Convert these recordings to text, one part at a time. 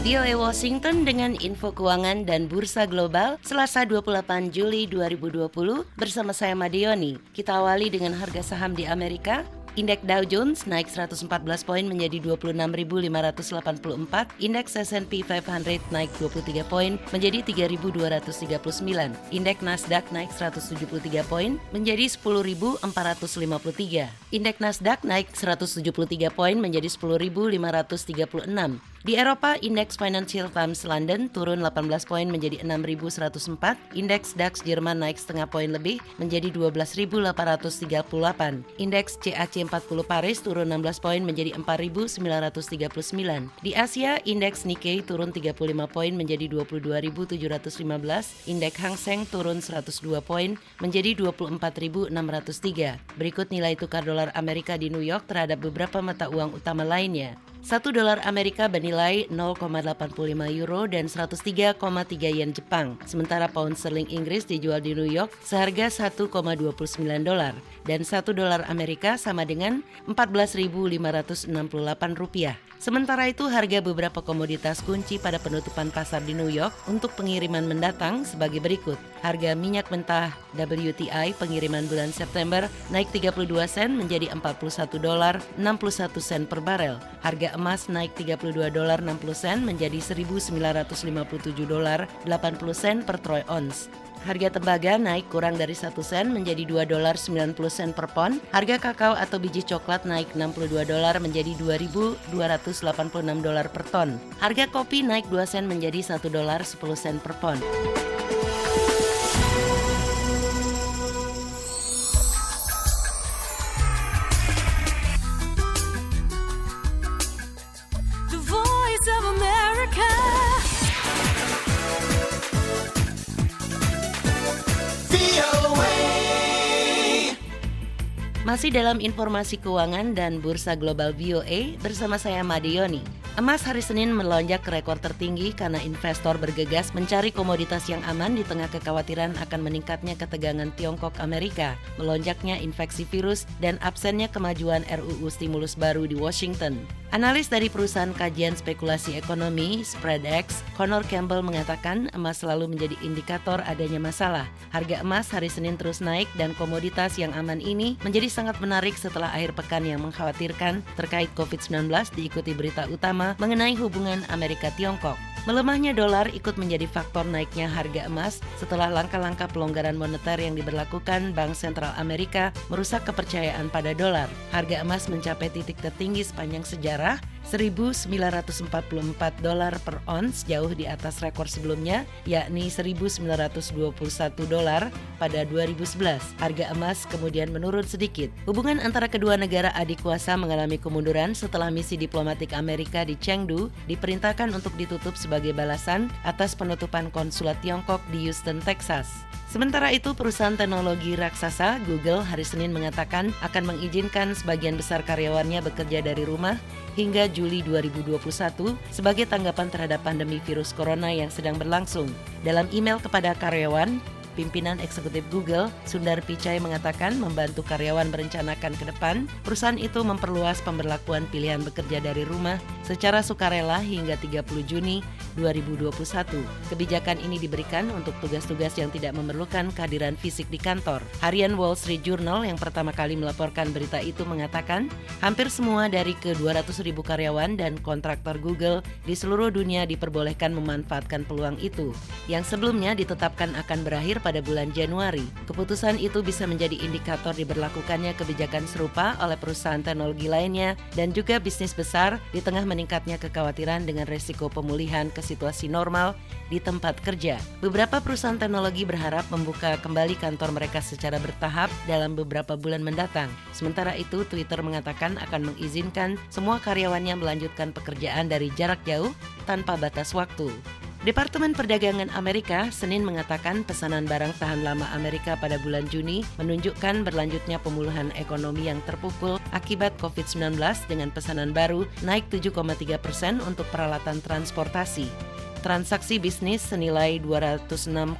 VOA Washington dengan info keuangan dan bursa global Selasa 28 Juli 2020 bersama saya Madioni. Kita awali dengan harga saham di Amerika. Indeks Dow Jones naik 114 poin menjadi 26.584. Indeks S&P 500 naik 23 poin menjadi 3.239. Indeks Nasdaq naik 173 poin menjadi 10.453. Indeks Nasdaq naik 173 poin menjadi 10.536. Di Eropa, indeks Financial Times London turun 18 poin menjadi 6.104, indeks DAX Jerman naik setengah poin lebih menjadi 12.838, indeks CAC 40 Paris turun 16 poin menjadi 4.939. Di Asia, indeks Nikkei turun 35 poin menjadi 22.715, indeks Hang Seng turun 102 poin menjadi 24.603. Berikut nilai tukar dolar Amerika di New York terhadap beberapa mata uang utama lainnya. 1 dolar Amerika bernilai 0,85 euro dan 103,3 yen Jepang. Sementara pound sterling Inggris dijual di New York seharga 1,29 dolar dan 1 dolar Amerika sama dengan 14.568 rupiah. Sementara itu harga beberapa komoditas kunci pada penutupan pasar di New York untuk pengiriman mendatang sebagai berikut. Harga minyak mentah WTI pengiriman bulan September naik 32 sen menjadi 41 dolar 61 sen per barel. Harga emas naik 32 dolar 60 sen menjadi 1957 dolar 80 sen per troy ounce. Harga tembaga naik kurang dari 1 sen menjadi 2 dolar 90 sen per pon. Harga kakao atau biji coklat naik 62 dolar menjadi 2.286 dolar per ton. Harga kopi naik 2 sen menjadi 1 dolar 10 sen per pon. Masih dalam informasi keuangan dan bursa global VOA bersama saya Madioni. Emas hari Senin melonjak ke rekor tertinggi karena investor bergegas mencari komoditas yang aman di tengah kekhawatiran akan meningkatnya ketegangan Tiongkok Amerika, melonjaknya infeksi virus, dan absennya kemajuan RUU stimulus baru di Washington. Analis dari perusahaan kajian spekulasi ekonomi SpreadX, Connor Campbell mengatakan emas selalu menjadi indikator adanya masalah. Harga emas hari Senin terus naik dan komoditas yang aman ini menjadi sangat menarik setelah akhir pekan yang mengkhawatirkan terkait COVID-19 diikuti berita utama mengenai hubungan Amerika-Tiongkok. Melemahnya dolar ikut menjadi faktor naiknya harga emas setelah langkah-langkah pelonggaran moneter yang diberlakukan Bank Sentral Amerika merusak kepercayaan pada dolar. Harga emas mencapai titik tertinggi sepanjang sejarah 1.944 dolar per ons jauh di atas rekor sebelumnya yakni 1.921 dolar pada 2011. Harga emas kemudian menurun sedikit. Hubungan antara kedua negara adik kuasa mengalami kemunduran setelah misi diplomatik Amerika di Chengdu diperintahkan untuk ditutup sebagai balasan atas penutupan konsulat Tiongkok di Houston, Texas. Sementara itu, perusahaan teknologi raksasa Google hari Senin mengatakan akan mengizinkan sebagian besar karyawannya bekerja dari rumah hingga 2021 sebagai tanggapan terhadap pandemi virus corona yang sedang berlangsung. Dalam email kepada karyawan, Pimpinan eksekutif Google, Sundar Pichai mengatakan membantu karyawan merencanakan ke depan, perusahaan itu memperluas pemberlakuan pilihan bekerja dari rumah secara sukarela hingga 30 Juni 2021. Kebijakan ini diberikan untuk tugas-tugas yang tidak memerlukan kehadiran fisik di kantor. Harian Wall Street Journal yang pertama kali melaporkan berita itu mengatakan, hampir semua dari ke 200 ribu karyawan dan kontraktor Google di seluruh dunia diperbolehkan memanfaatkan peluang itu, yang sebelumnya ditetapkan akan berakhir pada bulan Januari. Keputusan itu bisa menjadi indikator diberlakukannya kebijakan serupa oleh perusahaan teknologi lainnya dan juga bisnis besar di tengah meningkatnya kekhawatiran dengan resiko pemulihan ke situasi normal di tempat kerja. Beberapa perusahaan teknologi berharap membuka kembali kantor mereka secara bertahap dalam beberapa bulan mendatang. Sementara itu, Twitter mengatakan akan mengizinkan semua karyawannya melanjutkan pekerjaan dari jarak jauh tanpa batas waktu. Departemen Perdagangan Amerika Senin mengatakan pesanan barang tahan lama Amerika pada bulan Juni menunjukkan berlanjutnya pemulihan ekonomi yang terpukul akibat COVID-19 dengan pesanan baru naik 7,3 persen untuk peralatan transportasi. Transaksi bisnis senilai 206,9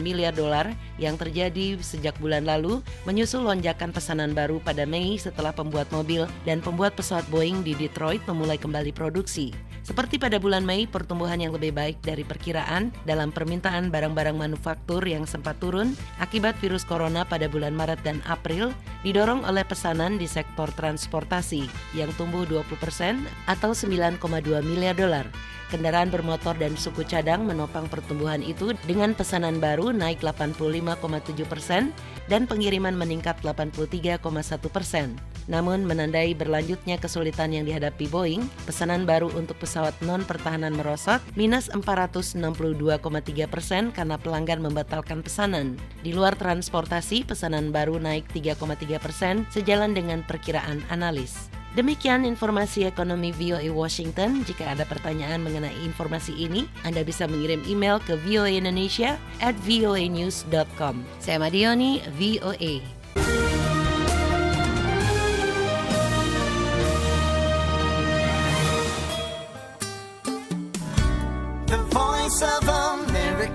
miliar dolar yang terjadi sejak bulan lalu menyusul lonjakan pesanan baru pada Mei setelah pembuat mobil dan pembuat pesawat Boeing di Detroit memulai kembali produksi. Seperti pada bulan Mei, pertumbuhan yang lebih baik dari perkiraan dalam permintaan barang-barang manufaktur yang sempat turun akibat virus corona pada bulan Maret dan April didorong oleh pesanan di sektor transportasi yang tumbuh 20% atau 9,2 miliar dolar. Kendaraan bermotor dan suku cadang menopang pertumbuhan itu dengan pesanan baru naik 85,7 persen dan pengiriman meningkat 83,1 persen. Namun menandai berlanjutnya kesulitan yang dihadapi Boeing, pesanan baru untuk pesawat non-pertahanan merosot minus 462,3 persen karena pelanggan membatalkan pesanan. Di luar transportasi, pesanan baru naik 3,3 persen sejalan dengan perkiraan analis. Demikian informasi ekonomi VOA Washington. Jika ada pertanyaan mengenai informasi ini, Anda bisa mengirim email ke voaindonesia at voanews.com. Saya Madioni, VOA.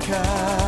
cry.